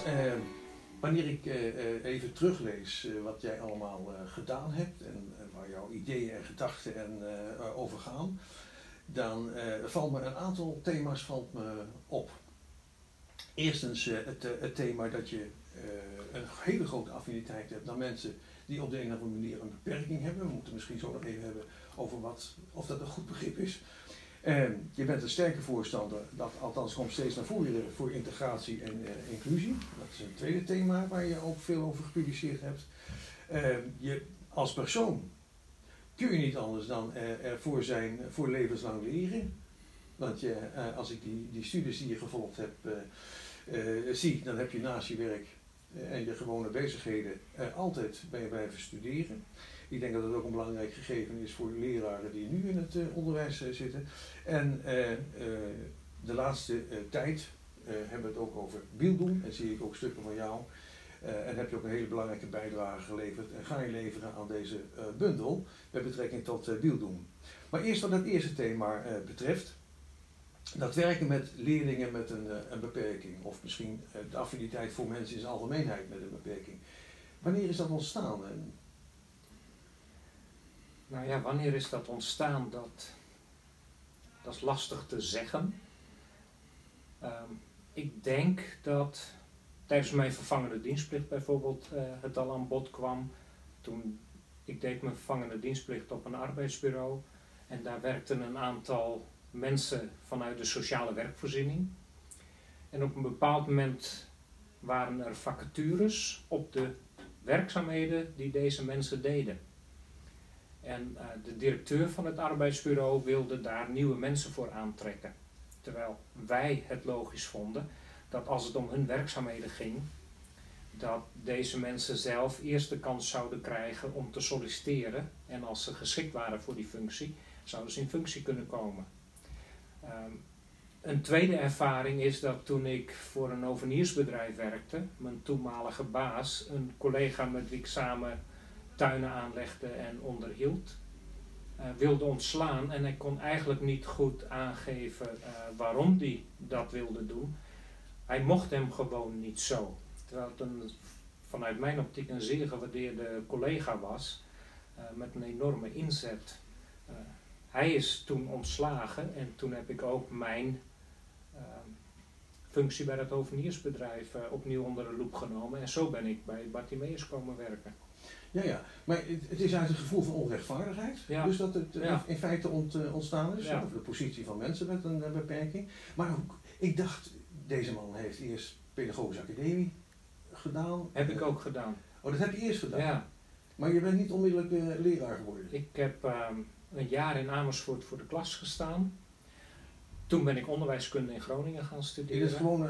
Eh, wanneer ik eh, eh, even teruglees eh, wat jij allemaal eh, gedaan hebt en waar jouw ideeën en gedachten en, eh, over gaan, dan valt me een aantal thema's valt me op. Eerstens het, het thema dat je een hele grote affiniteit hebt naar mensen die op de een of andere manier een beperking hebben. We moeten misschien zo nog even hebben over wat, of dat een goed begrip is. Je bent een sterke voorstander, dat althans komt steeds naar voren, voor integratie en eh, inclusie. Dat is een tweede thema waar je ook veel over gepubliceerd hebt. Eh, je, als persoon kun je niet anders dan eh, ervoor zijn voor levenslang leren. Want je, eh, als ik die, die studies die je gevolgd hebt zie, dan heb je naast je werk en je gewone bezigheden altijd ben je blijven studeren. Ik denk dat het ook een belangrijk gegeven is voor leraren die nu in het onderwijs zitten. En eh, eh, de laatste eh, tijd hebben we het ook over Bieldoen. En zie ik ook stukken van jou. En heb je ook een hele belangrijke bijdrage geleverd en ga je leveren aan deze bundel met betrekking tot uh, Bieldoen. Maar eerst wat het eerste thema betreft. Dat werken met leerlingen met een, een beperking, of misschien de affiniteit voor mensen in zijn algemeenheid met een beperking. Wanneer is dat ontstaan? Nou ja, wanneer is dat ontstaan? Dat, dat is lastig te zeggen. Ehm, ik denk dat tijdens mijn vervangende dienstplicht bijvoorbeeld eh, het al aan bod kwam. Toen ik deed mijn vervangende dienstplicht op een arbeidsbureau. En daar werkten een aantal mensen vanuit de sociale werkvoorziening. En op een bepaald moment waren er vacatures op de werkzaamheden die deze mensen deden. En eh, de directeur van het arbeidsbureau wilde daar nieuwe mensen voor aantrekken. Terwijl wij het logisch vonden dat als het om hun werkzaamheden ging, dat deze mensen zelf eerst de kans zouden krijgen om te solliciteren. En als ze geschikt waren voor die functie, zouden ze in functie kunnen komen. Ehm, een tweede ervaring is dat toen ik voor een overniersbedrijf werkte, mijn toenmalige baas, een collega met wie ik samen tuinen aanlegde en onderhield, uh, wilde ontslaan en hij kon eigenlijk niet goed aangeven uh, waarom hij dat wilde doen. Hij mocht hem gewoon niet zo. Terwijl het een, vanuit mijn optiek een zeer gewaardeerde collega was, uh, met een enorme inzet. hij is toen ontslagen en toen heb ik ook mijn functie bij het overniersbedrijf opnieuw onder de loep genomen en zo ben ik bij Bartimeus komen werken. Ja, ja, maar het, het is uit een gevoel van onrechtvaardigheid. Ja. Dus dat het ja. in feite ont, uh, ontstaan is, ja. over de positie van mensen met een uh, beperking. Maar ook, ik dacht, deze man heeft eerst pedagogische academie gedaan. Heb ik ook gedaan. Oh, dat heb je eerst gedaan? Ja. Maar je bent niet onmiddellijk uh, leraar geworden? Ik heb um, een jaar in Amersfoort voor de klas gestaan. Toen ben ik onderwijskunde in Groningen gaan studeren. In het gewone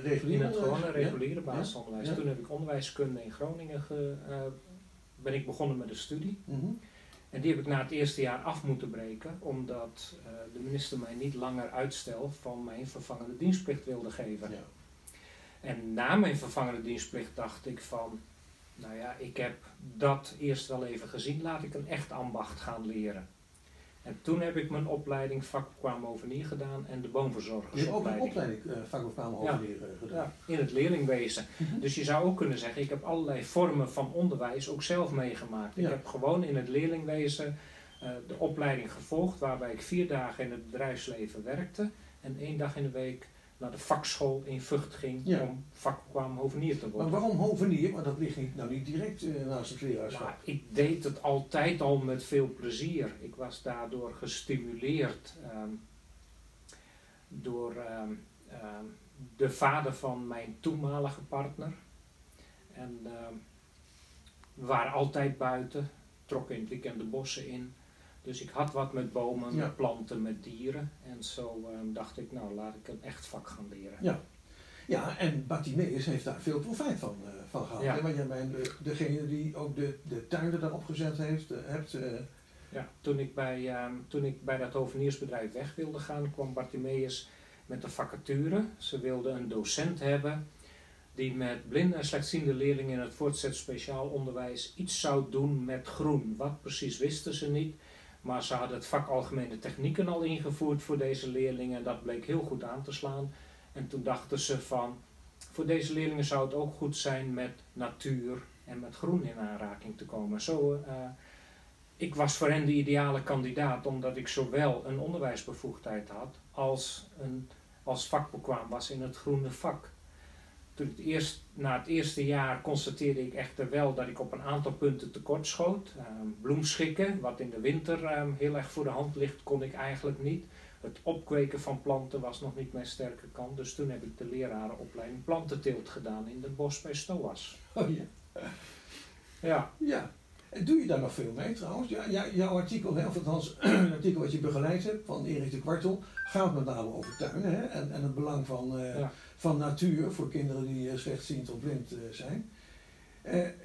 reguliere In het gewone reguliere basisonderwijs. Toen heb ik onderwijskunde in Groningen ge, ben ik begonnen met een studie. Mm -hmm. En die heb ik na het eerste jaar af moeten breken, omdat uh, de minister mij niet langer uitstel van mijn vervangende dienstplicht wilde geven. Ja. En na mijn vervangende dienstplicht dacht ik van, nou ja, ik heb dat eerst wel even gezien, laat ik een echt ambacht gaan leren. En toen heb ik mijn opleiding vakkwaamovenier gedaan en de boomverzorgersopleiding. Je hebt ook een opleiding uh, ja. gedaan? Ja, in het leerlingwezen. Mhm. Dus je zou ook kunnen zeggen, ik heb allerlei vormen van onderwijs ook zelf meegemaakt. Ja. Ik heb gewoon in het leerlingwezen uh, de opleiding gevolgd waarbij ik vier dagen in het bedrijfsleven werkte en één dag in de week naar de vakschool in Vught ging Ja. om vakkwaamovenier te worden. Maar waarom hovenier? Want dat ligt niet, nou niet direct uh, naast het leraarschap. Maar ik deed het altijd al met veel plezier. Ik was daardoor gestimuleerd um, door um, um, de vader van mijn toenmalige partner. En we waren altijd buiten, trokken in het weekend de bossen in. Dus ik had wat met bomen, Ja. met planten, met dieren. En zo dacht ik, nou laat ik een echt vak gaan leren. Ja. Ja, en Bartimeus heeft daar veel profijt van, uh, van gehad. Ja. hè? Want jij bent de, degene die ook de, de tuinen daar opgezet heeft, uh, hebt. Uh, Ja, toen ik, bij, um, toen ik bij dat hoveniersbedrijf weg wilde gaan, kwam Bartimeus met een vacature. Ze wilden een docent hebben die met blinde en slechtziende leerlingen in het voortgezet speciaal onderwijs iets zou doen met groen. Wat precies wisten ze niet, maar ze hadden het vak algemene technieken al ingevoerd voor deze leerlingen. Dat bleek heel goed aan te slaan. En toen dachten ze van, voor deze leerlingen zou het ook goed zijn met natuur en met groen in aanraking te komen. Zo, uh, ik was voor hen de ideale kandidaat omdat ik zowel een onderwijsbevoegdheid had als, een, als vakbekwaam was in het groene vak. Toen het eerst, na het eerste jaar constateerde ik echter wel dat ik op een aantal punten tekort schoot. Uh, bloemschikken, wat in de winter uh, heel erg voor de hand ligt, kon ik eigenlijk niet. Het opkweken van planten was nog niet mijn sterke kant. Dus toen heb ik de lerarenopleiding plantenteelt gedaan in het bos bij Stoas. Oh ja. Ja. Ja. En doe je daar nog veel mee trouwens? Ja, ja, jouw artikel, of althans een artikel wat je begeleid hebt van Erik de Kwartel, gaat met name over tuinen hè? En, en het belang van, uh, Ja. Van natuur voor kinderen die uh, slechtziend of blind uh, zijn.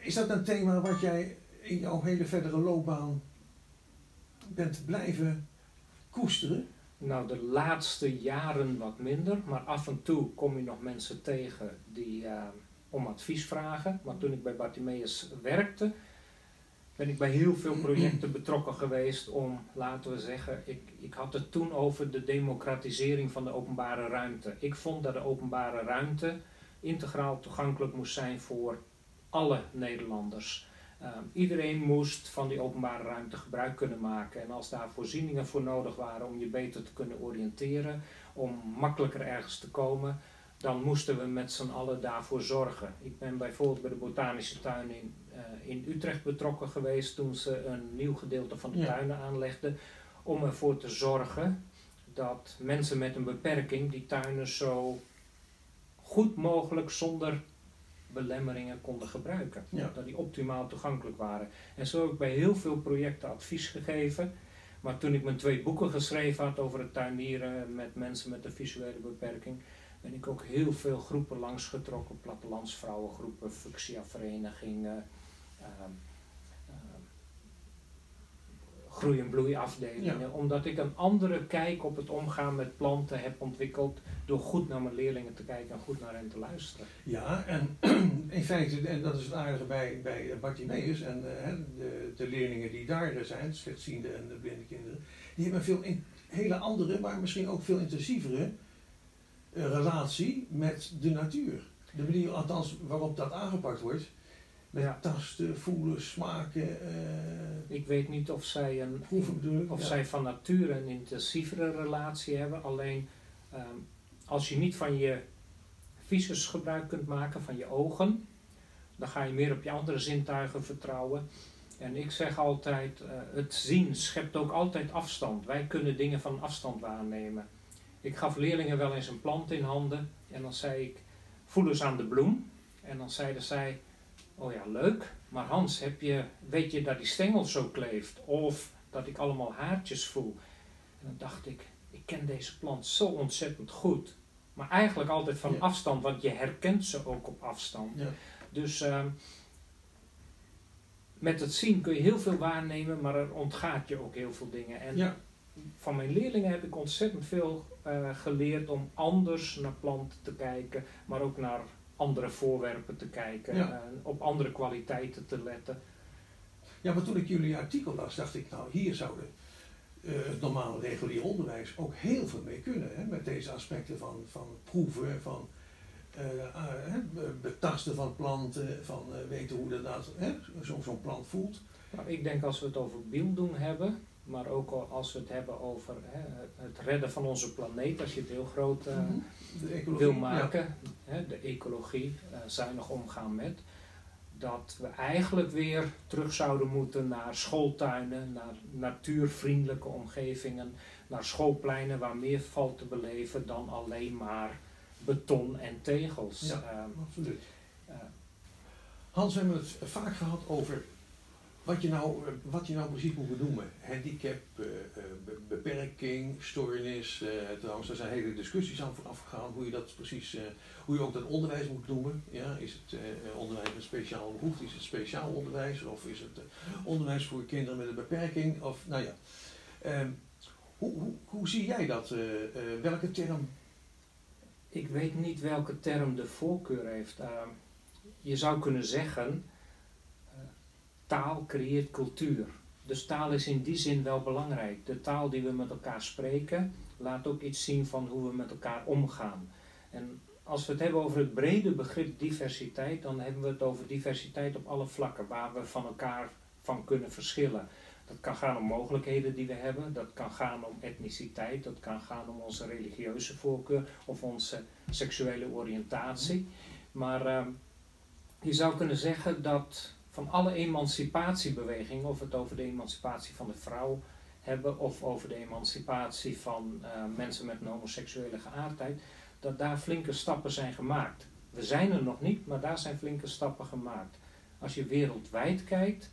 is dat een thema wat jij in jouw hele verdere loopbaan bent blijven koesteren? Nou, de laatste jaren wat minder, maar af en toe kom je nog mensen tegen die om advies vragen. Maar toen ik bij Bartimeus werkte, ben ik bij heel veel projecten betrokken geweest om, laten we zeggen, ik, ik had het toen over de democratisering van de openbare ruimte. Ik vond dat de openbare ruimte integraal toegankelijk moest zijn voor alle Nederlanders. Uh, iedereen moest van die openbare ruimte gebruik kunnen maken. En als daar voorzieningen voor nodig waren om je beter te kunnen oriënteren, om makkelijker ergens te komen, dan moesten we met z'n allen daarvoor zorgen. Ik ben bijvoorbeeld bij de Botanische Tuin in, in Utrecht betrokken geweest toen ze een nieuw gedeelte van de ja. tuinen aanlegden, om ervoor te zorgen dat mensen met een beperking die tuinen zo goed mogelijk zonder belemmeringen konden gebruiken. Ja. Dat die optimaal toegankelijk waren. En zo heb ik bij heel veel projecten advies gegeven. Maar toen ik mijn twee boeken geschreven had over het tuinieren met mensen met een visuele beperking, ben ik ook heel veel groepen langsgetrokken. Plattelandsvrouwengroepen, fuchsia-verenigingen, groei- en bloeiafdelingen. Ja. Omdat ik een andere kijk op het omgaan met planten heb ontwikkeld door goed naar mijn leerlingen te kijken en goed naar hen te luisteren. Ja, en in feite, en dat is het aardige bij, bij Bartimeus en uh, de, de leerlingen die daar zijn, slechtziende en de blinde kinderen, die hebben een veel in, hele andere, maar misschien ook veel intensievere uh, relatie met de natuur. De manier althans waarop dat aangepakt wordt. Ja. tasten, voelen, smaken, eh, Ik weet niet of zij, een, proeven of ja. zij van nature een intensievere relatie hebben. Alleen ehm, als je niet van je visus gebruik kunt maken, van je ogen, dan ga je meer op je andere zintuigen vertrouwen. En ik zeg altijd, eh, het zien schept ook altijd afstand. Wij kunnen dingen van afstand waarnemen. Ik gaf leerlingen wel eens een plant in handen en dan zei ik, voel eens aan de bloem. En dan zeiden zij, oh ja, leuk, maar Hans, heb je, weet je dat die stengel zo kleeft? Of dat ik allemaal haartjes voel? En dan dacht ik, ik ken deze plant zo ontzettend goed. Maar eigenlijk altijd van Ja. afstand, want je herkent ze ook op afstand. Ja. Dus ehm, met het zien kun je heel veel waarnemen, maar er ontgaat je ook heel veel dingen. En Ja. van mijn leerlingen heb ik ontzettend veel eh, geleerd om anders naar planten te kijken, maar ook naar andere voorwerpen te kijken, Ja. op andere kwaliteiten te letten. ja, maar toen ik jullie artikel las, dacht ik, nou hier zouden eh, het normale regulier onderwijs ook heel veel mee kunnen. Hè, met deze aspecten van, van proeven, van eh, ah, betasten van planten, van eh, weten hoe dat, hè, zo'n zo'n plant voelt. Nou, ik denk als we het over bieldoen hebben, maar ook al als we het hebben over hè, het redden van onze planeet, als je het heel groot ecologie. Wil maken, hè, de ecologie, eh, zuinig omgaan met, dat we eigenlijk weer terug zouden moeten naar schooltuinen, naar natuurvriendelijke omgevingen, naar schoolpleinen waar meer valt te beleven dan alleen maar beton en tegels. Ja. Ehm, Absoluut. eh, Hans, we hebben het vaak gehad over wat je nou, wat je nou precies moet benoemen. Handicap, eh, eh, be- beperking, stoornis. eh, trouwens, daar zijn hele discussies aan vooraf gegaan hoe je dat precies, hoe je ook dat onderwijs moet noemen. Ja, is het onderwijs met speciale behoeften, is het speciaal onderwijs of is het onderwijs voor kinderen met een beperking? Of, nou ja. Ehm, hoe, hoe, hoe zie jij dat? welke term? Ik weet niet welke term de voorkeur heeft. Ehm, je zou kunnen zeggen, taal creëert cultuur. Dus taal is in die zin wel belangrijk. De taal die we met elkaar spreken, laat ook iets zien van hoe we met elkaar omgaan. En als we het hebben over het brede begrip diversiteit, dan hebben we het over diversiteit op alle vlakken waar we van elkaar van kunnen verschillen. Dat kan gaan om mogelijkheden die we hebben, dat kan gaan om etniciteit, dat kan gaan om onze religieuze voorkeur of onze seksuele oriëntatie. Maar uh, je zou kunnen zeggen dat van alle emancipatiebewegingen, of het over de emancipatie van de vrouw hebben of over de emancipatie van uh, mensen met een homoseksuele geaardheid, dat daar flinke stappen zijn gemaakt. We zijn er nog niet, maar daar zijn flinke stappen gemaakt. Als je wereldwijd kijkt,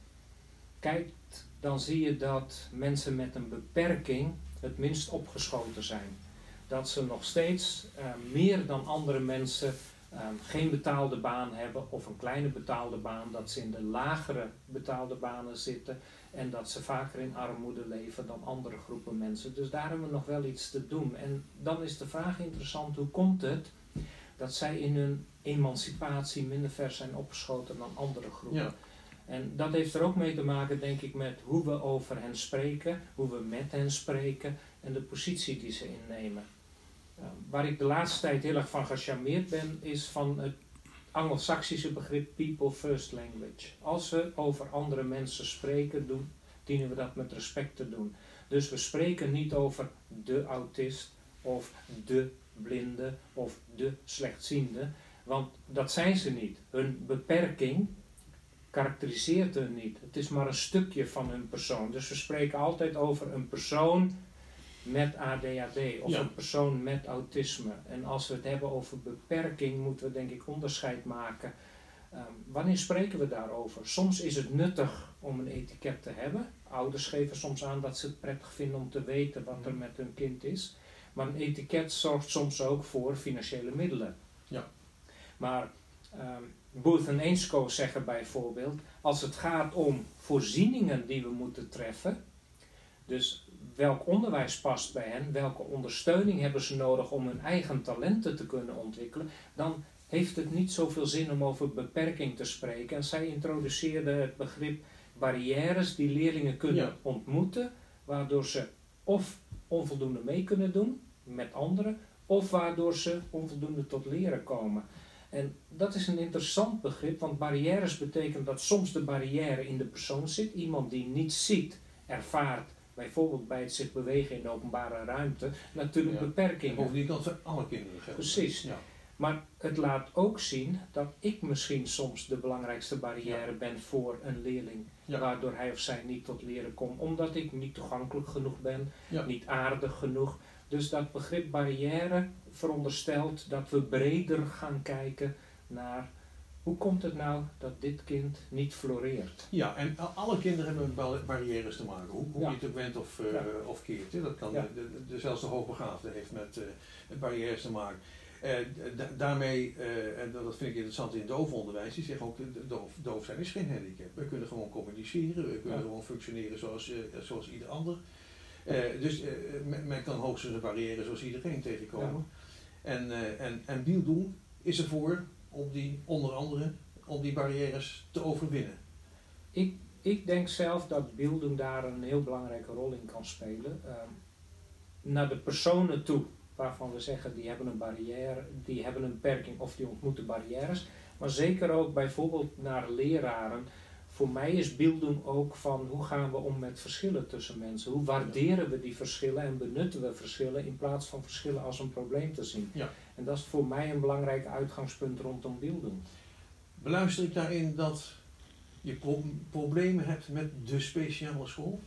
kijkt dan zie je dat mensen met een beperking het minst opgeschoten zijn. Dat ze nog steeds uh, meer dan andere mensen um, geen betaalde baan hebben of een kleine betaalde baan, dat ze in de lagere betaalde banen zitten en dat ze vaker in armoede leven dan andere groepen mensen. Dus daar hebben we nog wel iets te doen. En dan is de vraag interessant, hoe komt het dat zij in hun emancipatie minder ver zijn opgeschoten dan andere groepen? Ja. En dat heeft er ook mee te maken, denk ik, met hoe we over hen spreken, hoe we met hen spreken en de positie die ze innemen. Waar ik de laatste tijd heel erg van gecharmeerd ben, is van het Anglo-Saxische begrip people first language. Als we over andere mensen spreken, doen, dienen we dat met respect te doen. Dus we spreken niet over de autist of de blinde of de slechtziende, want dat zijn ze niet. Hun beperking karakteriseert hun niet. Het is maar een stukje van hun persoon. Dus we spreken altijd over een persoon met ADHD of Ja. een persoon met autisme. En als we het hebben over beperking, moeten we denk ik onderscheid maken. Ehm, wanneer spreken we daarover? Soms is het nuttig om een etiket te hebben. Ouders geven soms aan dat ze het prettig vinden om te weten wat er met hun kind is. Maar een etiket zorgt soms ook voor financiële middelen. Ja. Maar ehm Booth en Ainscoe zeggen bijvoorbeeld, als het gaat om voorzieningen die we moeten treffen, dus welk onderwijs past bij hen, welke ondersteuning hebben ze nodig om hun eigen talenten te kunnen ontwikkelen, dan heeft het niet zoveel zin om over beperking te spreken. En zij introduceerden het begrip barrières die leerlingen kunnen Ja. ontmoeten, waardoor ze of onvoldoende mee kunnen doen met anderen, of waardoor ze onvoldoende tot leren komen. En dat is een interessant begrip, want barrières betekent dat soms de barrière in de persoon zit. Iemand die niet ziet, ervaart, bijvoorbeeld bij het zich bewegen in de openbare ruimte, natuurlijk Ja. beperkingen. Bovendien kan voor alle kinderen gelden. Precies. Ja. Maar het laat ook zien dat ik misschien soms de belangrijkste barrière ben voor een leerling. Ja. Waardoor hij of zij niet tot leren komt. Omdat ik niet toegankelijk genoeg ben, Ja. niet aardig genoeg. Dus dat begrip barrière veronderstelt dat we breder gaan kijken naar hoe komt het nou dat dit kind niet floreert. Ja, en alle kinderen hebben barrières te maken, hoe, hoe Ja. je het ook went of, eh, Ja. of keert. Hè. Dat kan, Ja. de, de, de- zelfs de hoogbegaafde heeft met, eh, met barrières te maken. Eh, da- daarmee, eh, en dat vind ik interessant in het doofonderwijs, die zeggen ook, doof, doof zijn is geen handicap. We kunnen gewoon communiceren, we kunnen gewoon functioneren zoals, eh, zoals ieder ander. Eh, dus eh, men, men kan hoogstens een barrière zoals iedereen tegenkomen. En, eh, en, en Bieldoen is ervoor om die, onder andere, om die barrières te overwinnen. Ik, ik denk zelf dat beelding daar een heel belangrijke rol in kan spelen. Ehm, naar de personen toe waarvan we zeggen die hebben een barrière, die hebben een beperking of die ontmoeten barrières. Maar zeker ook bijvoorbeeld naar leraren. Voor mij is beelding ook van hoe gaan we om met verschillen tussen mensen. Hoe waarderen we die verschillen en benutten we verschillen in plaats van verschillen als een probleem te zien. Ja. En dat is voor mij een belangrijk uitgangspunt rondom beelding. Beluister ik daarin dat je pro- problemen hebt met de speciale school?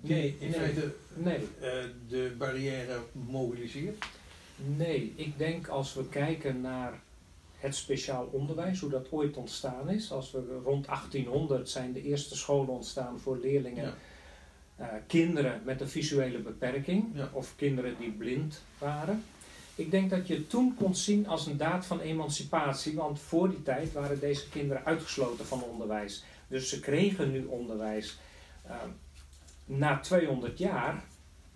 Die Nee, in nee. feite Nee, eh, de barrière mobiliseert? Nee, ik denk als we kijken naar het speciaal onderwijs, hoe dat ooit ontstaan is. Als we rond 1800 zijn de eerste scholen ontstaan voor leerlingen, Ja. eh, kinderen met een visuele beperking Ja. of kinderen die blind waren. Ik denk dat je het toen kon zien als een daad van emancipatie, want voor die tijd waren deze kinderen uitgesloten van onderwijs. Dus ze kregen nu onderwijs. Eh, na 200 jaar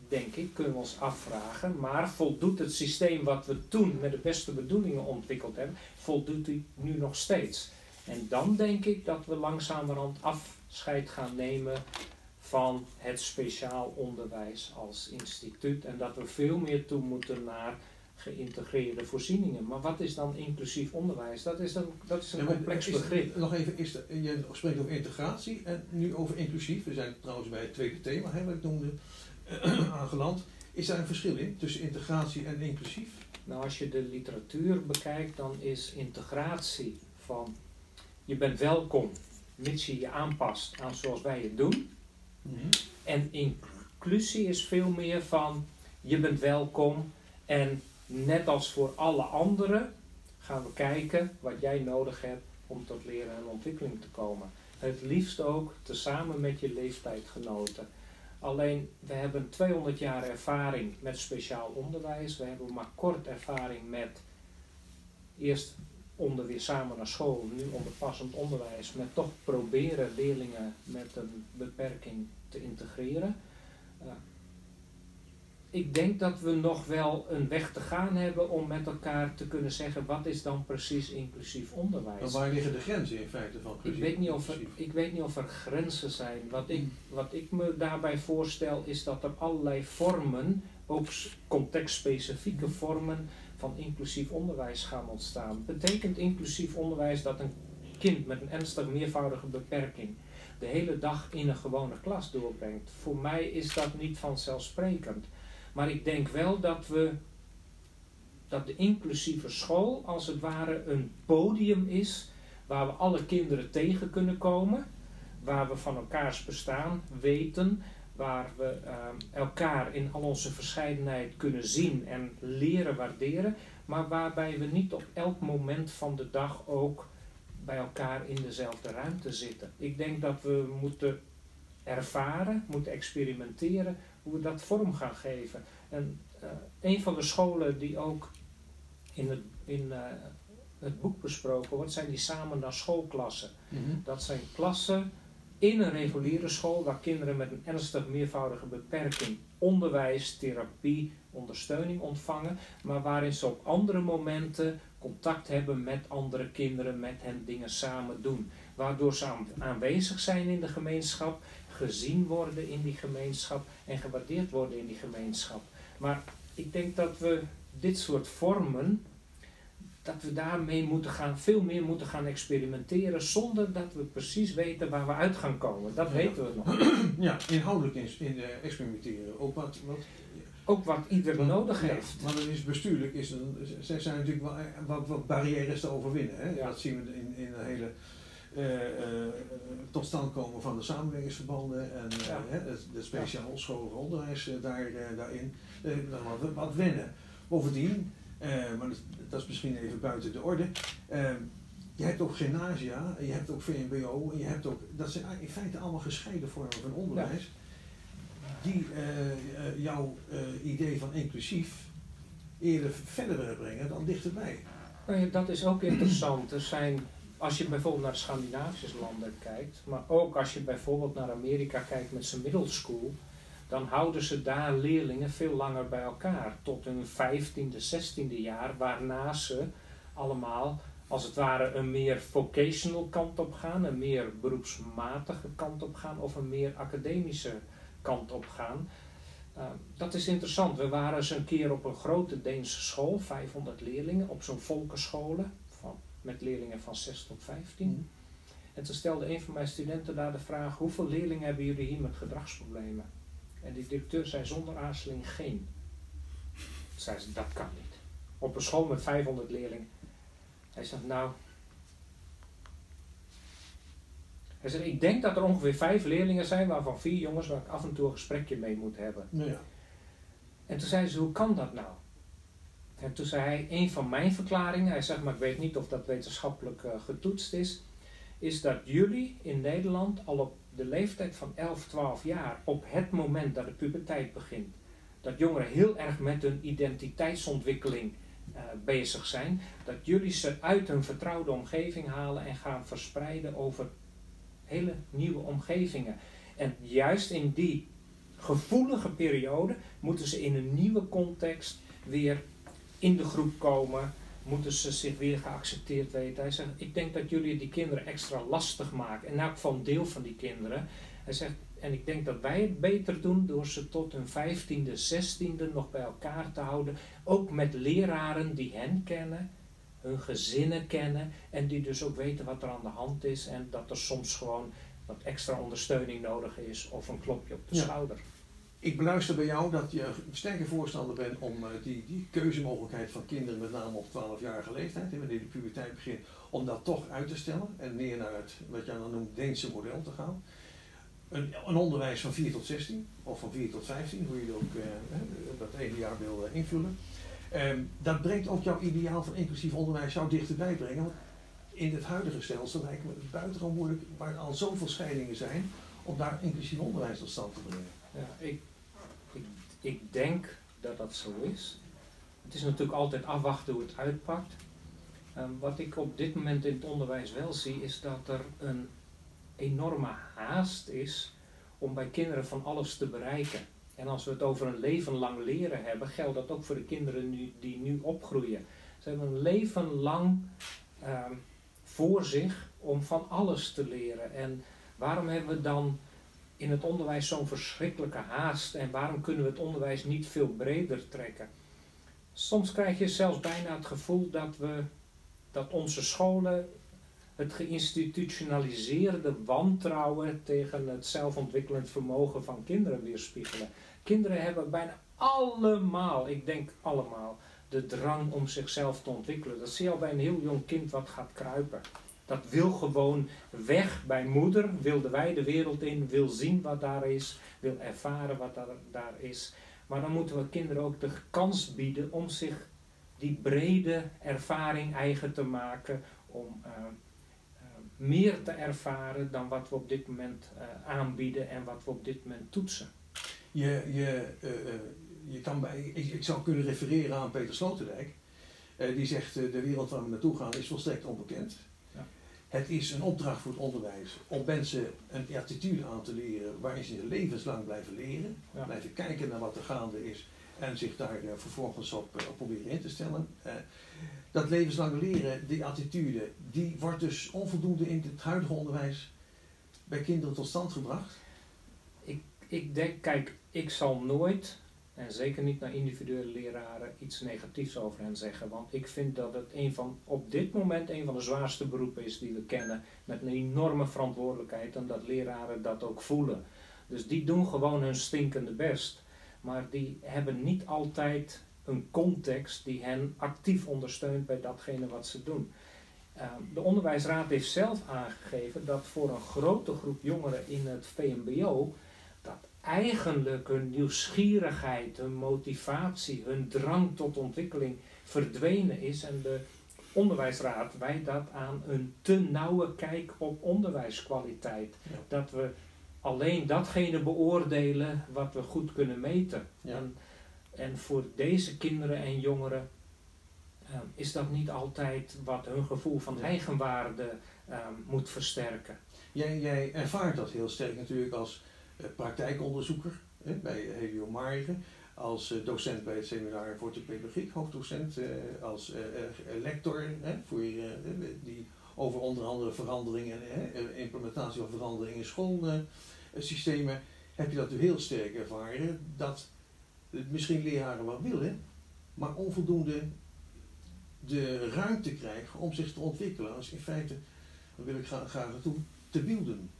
denk ik, kunnen we ons afvragen. Maar voldoet het systeem wat we toen met de beste bedoelingen ontwikkeld hebben, voldoet die nu nog steeds? En dan denk ik dat we langzamerhand afscheid gaan nemen van het speciaal onderwijs als instituut. En dat we veel meer toe moeten naar geïntegreerde voorzieningen. Maar wat is dan inclusief onderwijs? Dat is een, dat is een Ja, complex is- begrip. Nog even, is er- je spreekt over integratie en nu over inclusief. We zijn trouwens bij het tweede thema, hè, wat ik noemde, aangeland. Is daar een verschil in tussen integratie en inclusief? Nou, als je de literatuur bekijkt, dan is integratie van je bent welkom, mits je je aanpast aan zoals wij het doen. En inclusie is veel meer van je bent welkom en net als voor alle anderen gaan we kijken wat jij nodig hebt om tot leren en ontwikkeling te komen. Het liefst ook tezamen met je leeftijdgenoten. Alleen we hebben 200 jaar ervaring met speciaal onderwijs. We hebben maar kort ervaring met eerst onder weer samen naar school, nu onder passend onderwijs, met toch proberen leerlingen met een beperking te integreren. Uh, ik denk dat we nog wel een weg te gaan hebben om met elkaar te kunnen zeggen wat is dan precies inclusief onderwijs. Maar waar liggen de grenzen in feite van Ik weet, niet of er, ik weet niet of er grenzen zijn. Wat ik, wat ik me daarbij voorstel is dat er allerlei vormen, ook contextspecifieke vormen van inclusief onderwijs gaan ontstaan. Betekent inclusief onderwijs dat een kind met een ernstig meervoudige beperking de hele dag in een gewone klas doorbrengt? Voor mij is dat niet vanzelfsprekend. Maar ik denk wel dat we dat de inclusieve school als het ware een podium is waar we alle kinderen tegen kunnen komen, waar we van elkaars bestaan weten, waar we uh, elkaar in al onze verscheidenheid kunnen zien en leren waarderen, maar waarbij we niet op elk moment van de dag ook bij elkaar in dezelfde ruimte zitten. Ik denk dat we moeten ervaren, moeten experimenteren hoe we dat vorm gaan geven. En uh, een van de scholen die ook in het, in, uh, het boek besproken wordt, zijn die samen naar schoolklassen. Mm -hmm. Dat zijn klassen in een reguliere school waar kinderen met een ernstig meervoudige beperking onderwijs, therapie, ondersteuning ontvangen, maar waarin ze op andere momenten contact hebben met andere kinderen, met hen dingen samen doen. Waardoor ze aanwezig zijn in de gemeenschap, gezien worden in die gemeenschap en gewaardeerd worden in die gemeenschap. Maar ik denk dat we dit soort vormen, dat we daarmee moeten gaan, veel meer moeten gaan experimenteren zonder dat we precies weten waar we uit gaan komen. Dat Ja. weten we nog. Ja, inhoudelijk in, in eh, experimenteren. Ook wat, wat, Ook wat ieder want- nodig ja, heeft. Want het is bestuurlijk, is een, er zijn natuurlijk wel, eh, wat, wat barrières te overwinnen. Hè? Ja. Dat zien we in, in een hele tot stand komen van de samenwerkingsverbanden en eh, het speciaal schoolhoger onderwijs eh, daar, eh, daarin. Eh, dan wat, wat wennen. Bovendien, eh, maar dat, dat is misschien even buiten de orde. eh, je hebt ook gymnasia, je hebt ook VMBO, en je hebt ook, dat zijn in feite allemaal gescheiden vormen van onderwijs. Die eh, eh, jouw eh, idee van inclusief eerder verder willen brengen dan dichterbij. Nou dat is ook interessant. Er zijn, als je bijvoorbeeld naar de Scandinavische landen kijkt, maar ook als je bijvoorbeeld naar Amerika kijkt met zijn middle school, dan houden ze daar leerlingen veel langer bij elkaar, tot hun 15e, 16e jaar, waarna ze allemaal als het ware een meer vocational kant op gaan, een meer beroepsmatige kant op gaan of een meer academische kant op gaan. Uh, dat is interessant. We waren eens een keer op een grote Deense school, 500 leerlingen, op zo'n volkenscholen met leerlingen van 6 tot 15. Mm. En toen stelde een van mijn studenten daar de vraag: hoeveel leerlingen hebben jullie hier met gedragsproblemen? En die directeur zei zonder aarzeling geen. Toen zei ze: dat kan niet. Op een school met 500 leerlingen. Hij zegt: nou. Hij zegt: ik denk dat er ongeveer vijf leerlingen zijn, waarvan vier jongens waar ik af en toe een gesprekje mee moet hebben. Ja. En toen zei ze, hoe kan dat nou? En toen zei hij, een van mijn verklaringen, hij zegt, maar ik weet niet of dat wetenschappelijk uh, getoetst is, is dat jullie in Nederland al op de leeftijd van 11, 12 jaar, op het moment dat de puberteit begint, dat jongeren heel erg met hun identiteitsontwikkeling uh, bezig zijn, dat jullie ze uit hun vertrouwde omgeving halen en gaan verspreiden over hele nieuwe omgevingen. En juist in die gevoelige periode moeten ze in een nieuwe context weer in de groep komen, moeten ze zich weer geaccepteerd weten. Hij zegt, ik denk dat jullie die kinderen extra lastig maken, en elk van deel van die kinderen. Hij zegt, En ik denk dat wij het beter doen door ze tot hun vijftiende, zestiende nog bij elkaar te houden. Ook met leraren die hen kennen, hun gezinnen kennen en die dus ook weten wat er aan de hand is en dat er soms gewoon wat extra ondersteuning nodig is of een klopje op de schouder. Ik beluister bij jou dat je sterke voorstander bent om uh, die, die keuzemogelijkheid van kinderen, met name op 12-jarige leeftijd, wanneer de puberteit begint, om dat toch uit te stellen en meer naar het, wat jij dan noemt, Deense model te gaan. Een, een, onderwijs van 4 tot 16 of van 4 tot 15, hoe je dat ook uh, dat ene jaar wil uh, invullen. Um, dat brengt ook jouw ideaal van inclusief onderwijs jou dichterbij brengen. Want in het huidige stelsel lijkt me het buitengewoon moeilijk, waar al zoveel scheidingen zijn, om daar inclusief onderwijs tot stand te brengen. Ja, ik, ik denk dat dat zo is. Het is natuurlijk altijd afwachten hoe het uitpakt. Um, wat ik op dit moment in het onderwijs wel zie, is dat er een enorme haast is om bij kinderen van alles te bereiken. En als we het over een leven lang leren hebben, geldt dat ook voor de kinderen nu, die nu opgroeien. Ze hebben een leven lang um, voor zich om van alles te leren. En waarom hebben we dan in het onderwijs zo'n verschrikkelijke haast en waarom kunnen we het onderwijs niet veel breder trekken? Soms krijg je zelfs bijna het gevoel dat, we, dat onze scholen het geïnstitutionaliseerde wantrouwen tegen het zelfontwikkelend vermogen van kinderen weerspiegelen. Kinderen hebben bijna allemaal, ik denk allemaal, de drang om zichzelf te ontwikkelen. Dat zie je al bij een heel jong kind wat gaat kruipen. Dat wil gewoon weg bij moeder, wil de wijde wereld in, wil zien wat daar is, wil ervaren wat daar, daar is. Maar dan moeten we kinderen ook de kans bieden om zich die brede ervaring eigen te maken, om uh, uh, meer te ervaren dan wat we op dit moment uh, aanbieden en wat we op dit moment toetsen. Je, je, je kan bij, ik, ik, zou kunnen refereren aan Peter Sloterdijk. die zegt, de wereld waar we naartoe gaan is volstrekt onbekend. Het is een opdracht voor het onderwijs om mensen een attitude aan te leren waarin ze levenslang blijven leren, ja. blijven kijken naar wat er gaande is en zich daar uh, vervolgens op, uh, op, proberen in te stellen. Uh, dat levenslang leren, die attitude, die wordt dus onvoldoende in het huidige onderwijs bij kinderen tot stand gebracht. Ik, ik denk, kijk, ik zal nooit en zeker niet naar individuele leraren iets negatiefs over hen zeggen. Want ik vind dat het een van, op dit moment een van de zwaarste beroepen is die we kennen. Met een enorme verantwoordelijkheid en dat leraren dat ook voelen. Dus die doen gewoon hun stinkende best. Maar die hebben niet altijd een context die hen actief ondersteunt bij datgene wat ze doen. Uh, de onderwijsraad heeft zelf aangegeven dat voor een grote groep jongeren in het VMBO eigenlijk hun nieuwsgierigheid, hun motivatie, hun drang tot ontwikkeling verdwenen is en de onderwijsraad wijt dat aan een te nauwe kijk op onderwijskwaliteit. Ja. Dat we alleen datgene beoordelen wat we goed kunnen meten. Ja. En, en, voor deze kinderen en jongeren uh, is dat niet altijd wat hun gevoel van eigenwaarde uh, moet versterken. Jij, jij ervaart dat heel sterk natuurlijk als praktijkonderzoeker hè, bij Helio Margen, als uh, docent bij het seminar voor de pedagogiek, hoofddocent, uh, als lector voor, die over onder andere veranderingen, implementatie van veranderingen in schoolsystemen, heb je dat heel sterk ervaren dat misschien leraren wat willen, maar onvoldoende de ruimte krijgen om zich te ontwikkelen. Als in feite, dan wil ik graag, graag naartoe, te beelden.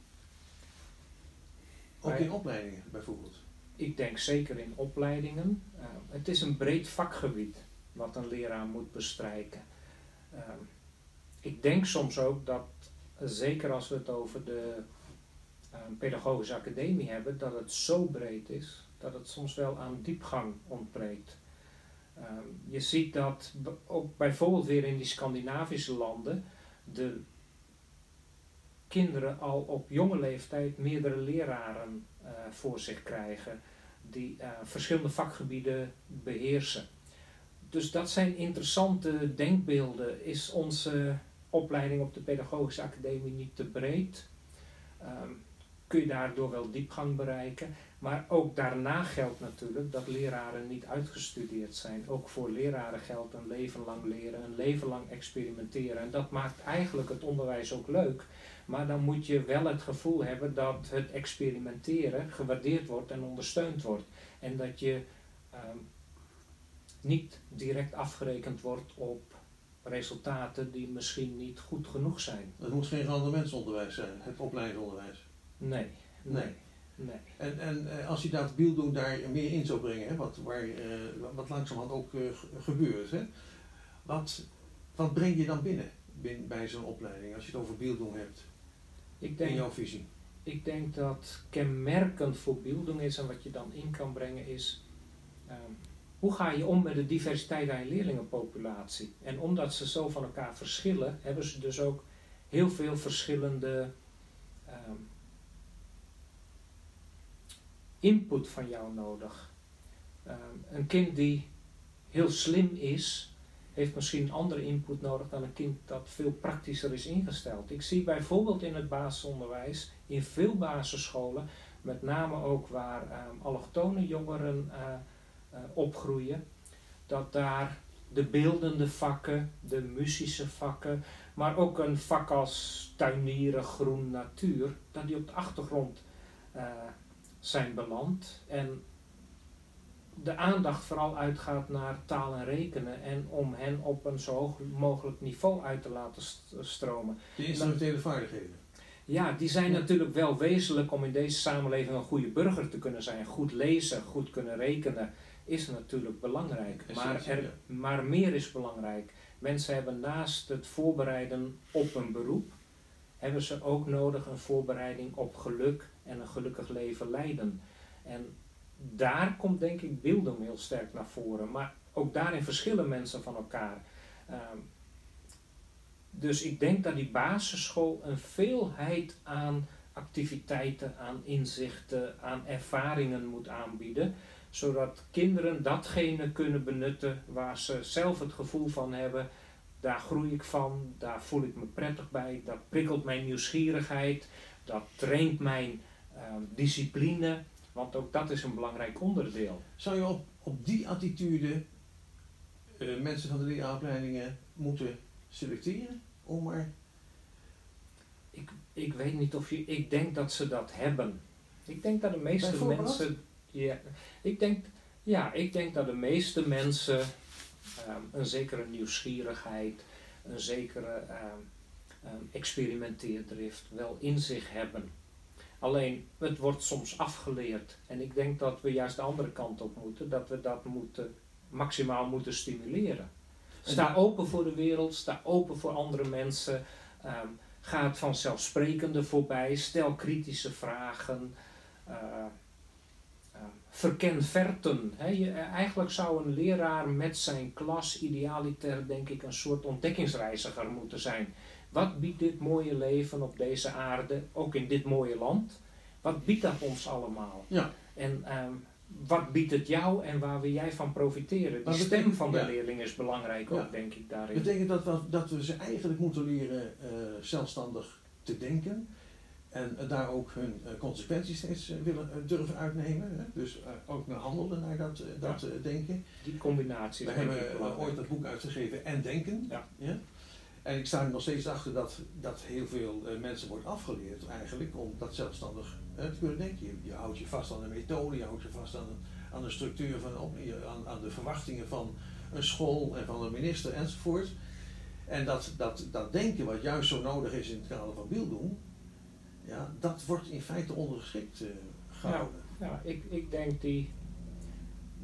Ook in opleidingen bijvoorbeeld? Ik denk zeker in opleidingen. Uh, het is een breed vakgebied wat een leraar moet bestrijken. Uh, ik denk soms ook dat, zeker als we het over de uh, pedagogische academie hebben, dat het zo breed is dat het soms wel aan diepgang ontbreekt. je ziet dat ook bijvoorbeeld weer in die Scandinavische landen de kinderen al op jonge leeftijd meerdere leraren uh, voor zich krijgen die uh, verschillende vakgebieden beheersen. Dus dat zijn interessante denkbeelden. Is onze opleiding op de Pedagogische Academie niet te breed? Um, kun je daardoor wel diepgang bereiken? Maar ook daarna geldt natuurlijk dat leraren niet uitgestudeerd zijn. Ook voor leraren geldt een leven lang leren, een leven lang experimenteren. En dat maakt eigenlijk het onderwijs ook leuk. Maar dan moet je wel het gevoel hebben dat het experimenteren gewaardeerd wordt en ondersteund wordt. En dat je ehm, niet direct afgerekend wordt op resultaten die misschien niet goed genoeg zijn. Het moet geen rendementsonderwijs zijn, het opleidingsonderwijs. Nee, nee. nee. En, en eh, als je dat doen daar meer in zou brengen, hè, wat, waar, uh, wat langzamerhand ook uh, gebeurt, hè, wat, wat breng je dan binnen, binnen bij zo'n opleiding als je het over beelddoen hebt? Ik denk, in jouw visie? Ik denk dat kenmerkend voor beelddoen is en wat je dan in kan brengen is um, hoe ga je om met de diversiteit aan je leerlingenpopulatie? En omdat ze zo van elkaar verschillen, hebben ze dus ook heel veel verschillende um, input van jou nodig. Um, een kind die heel slim is, heeft misschien andere input nodig dan een kind dat veel praktischer is ingesteld. Ik zie bijvoorbeeld in het basisonderwijs, in veel basisscholen, met name ook waar um, allochtone jongeren uh, uh, opgroeien, dat daar de beeldende vakken, de muzische vakken, maar ook een vak als tuinieren, groen, natuur, dat die op de achtergrond uh, zijn beland. En de aandacht vooral uitgaat naar taal en rekenen en om hen op een zo hoog mogelijk niveau uit te laten stromen. De instrumentele vaardigheden. Ja, die zijn ja. natuurlijk wel wezenlijk om in deze samenleving een goede burger te kunnen zijn. Goed lezen, goed kunnen rekenen is natuurlijk belangrijk. Maar, er, maar meer is belangrijk. Mensen hebben naast het voorbereiden op een beroep, hebben ze ook nodig een voorbereiding op geluk en een gelukkig leven leiden. En daar komt denk ik beelding heel sterk naar voren. Maar ook daarin verschillen mensen van elkaar. Um, dus ik denk dat die basisschool een veelheid aan activiteiten, aan inzichten, aan ervaringen moet aanbieden. Zodat kinderen datgene kunnen benutten waar ze zelf het gevoel van hebben. Daar groei ik van, daar voel ik me prettig bij, dat prikkelt mijn nieuwsgierigheid, dat traint mijn uh, discipline. Want ook dat is een belangrijk onderdeel. Zou je op, op die attitude uh, mensen van de leraaropleidingen moeten selecteren? Om maar... Ik, ik weet niet of je... Ik denk dat ze dat hebben. Ik denk dat de meeste mensen... Ja, ik denk, ja, ik denk dat de meeste mensen um, een zekere nieuwsgierigheid, een zekere um, um, experimenteerdrift wel in zich hebben. Alleen, het wordt soms afgeleerd. En ik denk dat we juist de andere kant op moeten, dat we dat moeten, maximaal moeten stimuleren. Sta open voor de wereld, sta open voor andere mensen. Um, ga het vanzelfsprekende voorbij, stel kritische vragen. Uh, uh, verken verten. He, je, eigenlijk zou een leraar met zijn klas idealiter, denk ik, een soort ontdekkingsreiziger moeten zijn. Wat biedt dit mooie leven op deze aarde, ook in dit mooie land? Wat biedt dat ons allemaal? Ja. En um, wat biedt het jou en waar wil jij van profiteren? De stem van de ja. leerling is belangrijk ook, ja. denk ik, daarin. Betekent dat we, dat we ze eigenlijk moeten leren uh, zelfstandig te denken en uh, daar ook hun uh, consequenties steeds willen durven uitnemen. Hè? Dus ook naar handelen naar dat, dat ja. denken. Die combinatie. We hebben ooit dat boek uitgegeven En Denken. Ja. En ik sta er nog steeds achter dat, dat heel veel mensen wordt afgeleerd eigenlijk om dat zelfstandig te kunnen denken. Je, je, houdt je vast aan de methode, je houdt je vast aan, aan de structuur, van, aan, aan de verwachtingen van een school en van een minister enzovoort. En dat, dat, dat denken wat juist zo nodig is in het kader van beelddoen, ja, dat wordt in feite ondergeschikt uh, gehouden. Ja, ja, ik, ik denk die,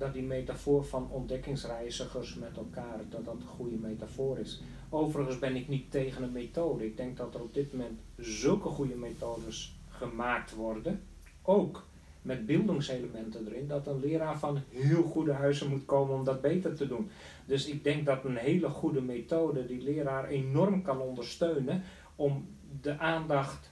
dat die metafoor van ontdekkingsreizigers met elkaar, dat dat een goede metafoor is. Overigens ben ik niet tegen een methode. Ik denk dat er op dit moment zulke goede methodes gemaakt worden, ook met beeldingselementen erin, dat een leraar van heel goede huizen moet komen om dat beter te doen. Dus ik denk dat een hele goede methode die leraar enorm kan ondersteunen om de aandacht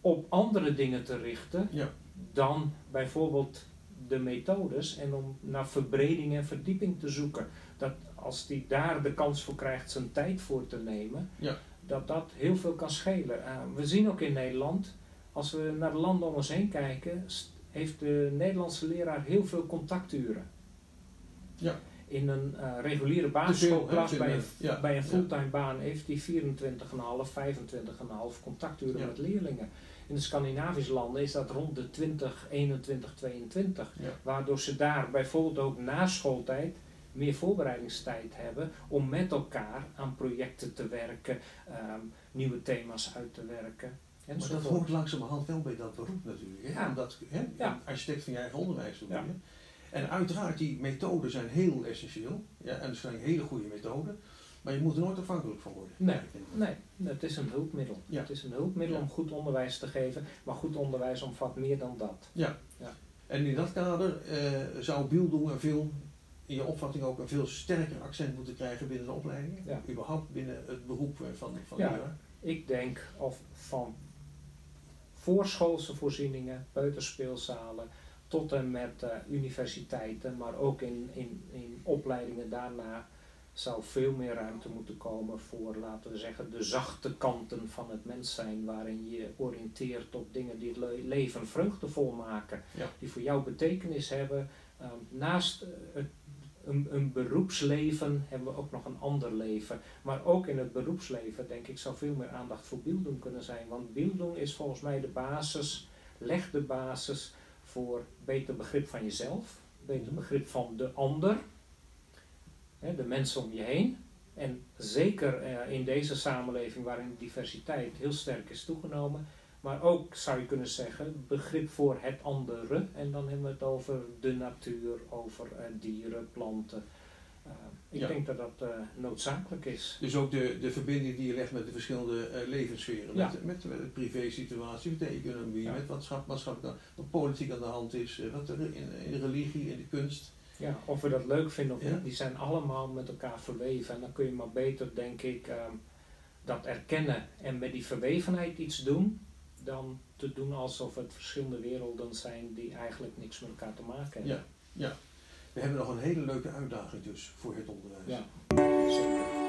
op andere dingen te richten ja. dan bijvoorbeeld de methodes en om naar verbreding en verdieping te zoeken. Dat als die daar de kans voor krijgt zijn tijd voor te nemen, ja. dat dat heel veel kan schelen. Uh, we zien ook in Nederland als we naar de landen om ons heen kijken, heeft de Nederlandse leraar heel veel contacturen. Ja. In een eh, reguliere veel, basisschoolklas hè, bij een, ja, bij een ja. fulltime baan heeft hij 24,5, 25,5 contacturen met leerlingen. In de Scandinavische landen is dat rond de 20, 21, 22. Ja. Waardoor ze daar bijvoorbeeld ook na schooltijd meer voorbereidingstijd hebben om met elkaar aan projecten te werken, ehm, nieuwe thema's uit te werken. Maar dat hoort langzamerhand wel bij dat beroep natuurlijk. Hè? Ja. Omdat, hè? Ja. Architect van je eigen onderwijs doe Ja. je. En uiteraard, die methoden zijn heel essentieel. Ja, en dat zijn hele goede methoden. Maar je moet er nooit afhankelijk van worden. Nee. Ja. Nee, het is een hulpmiddel. Ja. Het is een hulpmiddel Ja. om goed onderwijs te geven, maar goed onderwijs omvat meer dan dat. En in dat kader eh, zou Bieldoen een veel, in je opvatting ook, een veel sterker accent moeten krijgen binnen de opleidingen. Ja. Überhaupt binnen het beroep van, van Ja. leraar. Ik denk of van voorschoolse voorzieningen, peuterspeelzalen, tot en met eh, universiteiten, maar ook in, in, in opleidingen daarna zou veel meer ruimte moeten komen voor, laten we zeggen, de zachte kanten van het mens zijn, waarin je oriënteert op dingen die het le- leven vreugdevol maken, Ja. die voor jou betekenis hebben. Ehm, naast eh, het, een, een beroepsleven hebben we ook nog een ander leven. Maar ook in het beroepsleven, denk ik, zou veel meer aandacht voor Bildung kunnen zijn. Want Bildung is volgens mij de basis, legt de basis voor beter begrip van jezelf, beter Mhm. begrip van de ander, de mensen om je heen. En zeker eh, in deze samenleving waarin diversiteit heel sterk is toegenomen, maar ook zou je kunnen zeggen begrip voor het andere. En dan hebben we het over de natuur, over eh, dieren, planten. Eh, ik Ja. denk dat dat noodzakelijk is. Dus ook de, de verbinding die je legt met de verschillende eh, levenssferen. Ja. Met, met, met de privé-situatie, met de economie, Ja. met wat maatschappelijk, wat politiek aan de hand is, wat er in, in de religie, in de kunst. Ja, of we dat leuk vinden of Ja. niet, die zijn allemaal met elkaar verweven. En dan kun je maar beter, denk ik, ehm, dat erkennen en met die verwevenheid iets doen, dan te doen alsof het verschillende werelden zijn die eigenlijk niks met elkaar te maken hebben. Ja, ja. We hebben nog een hele leuke uitdaging dus voor het onderwijs. Ja, zeker.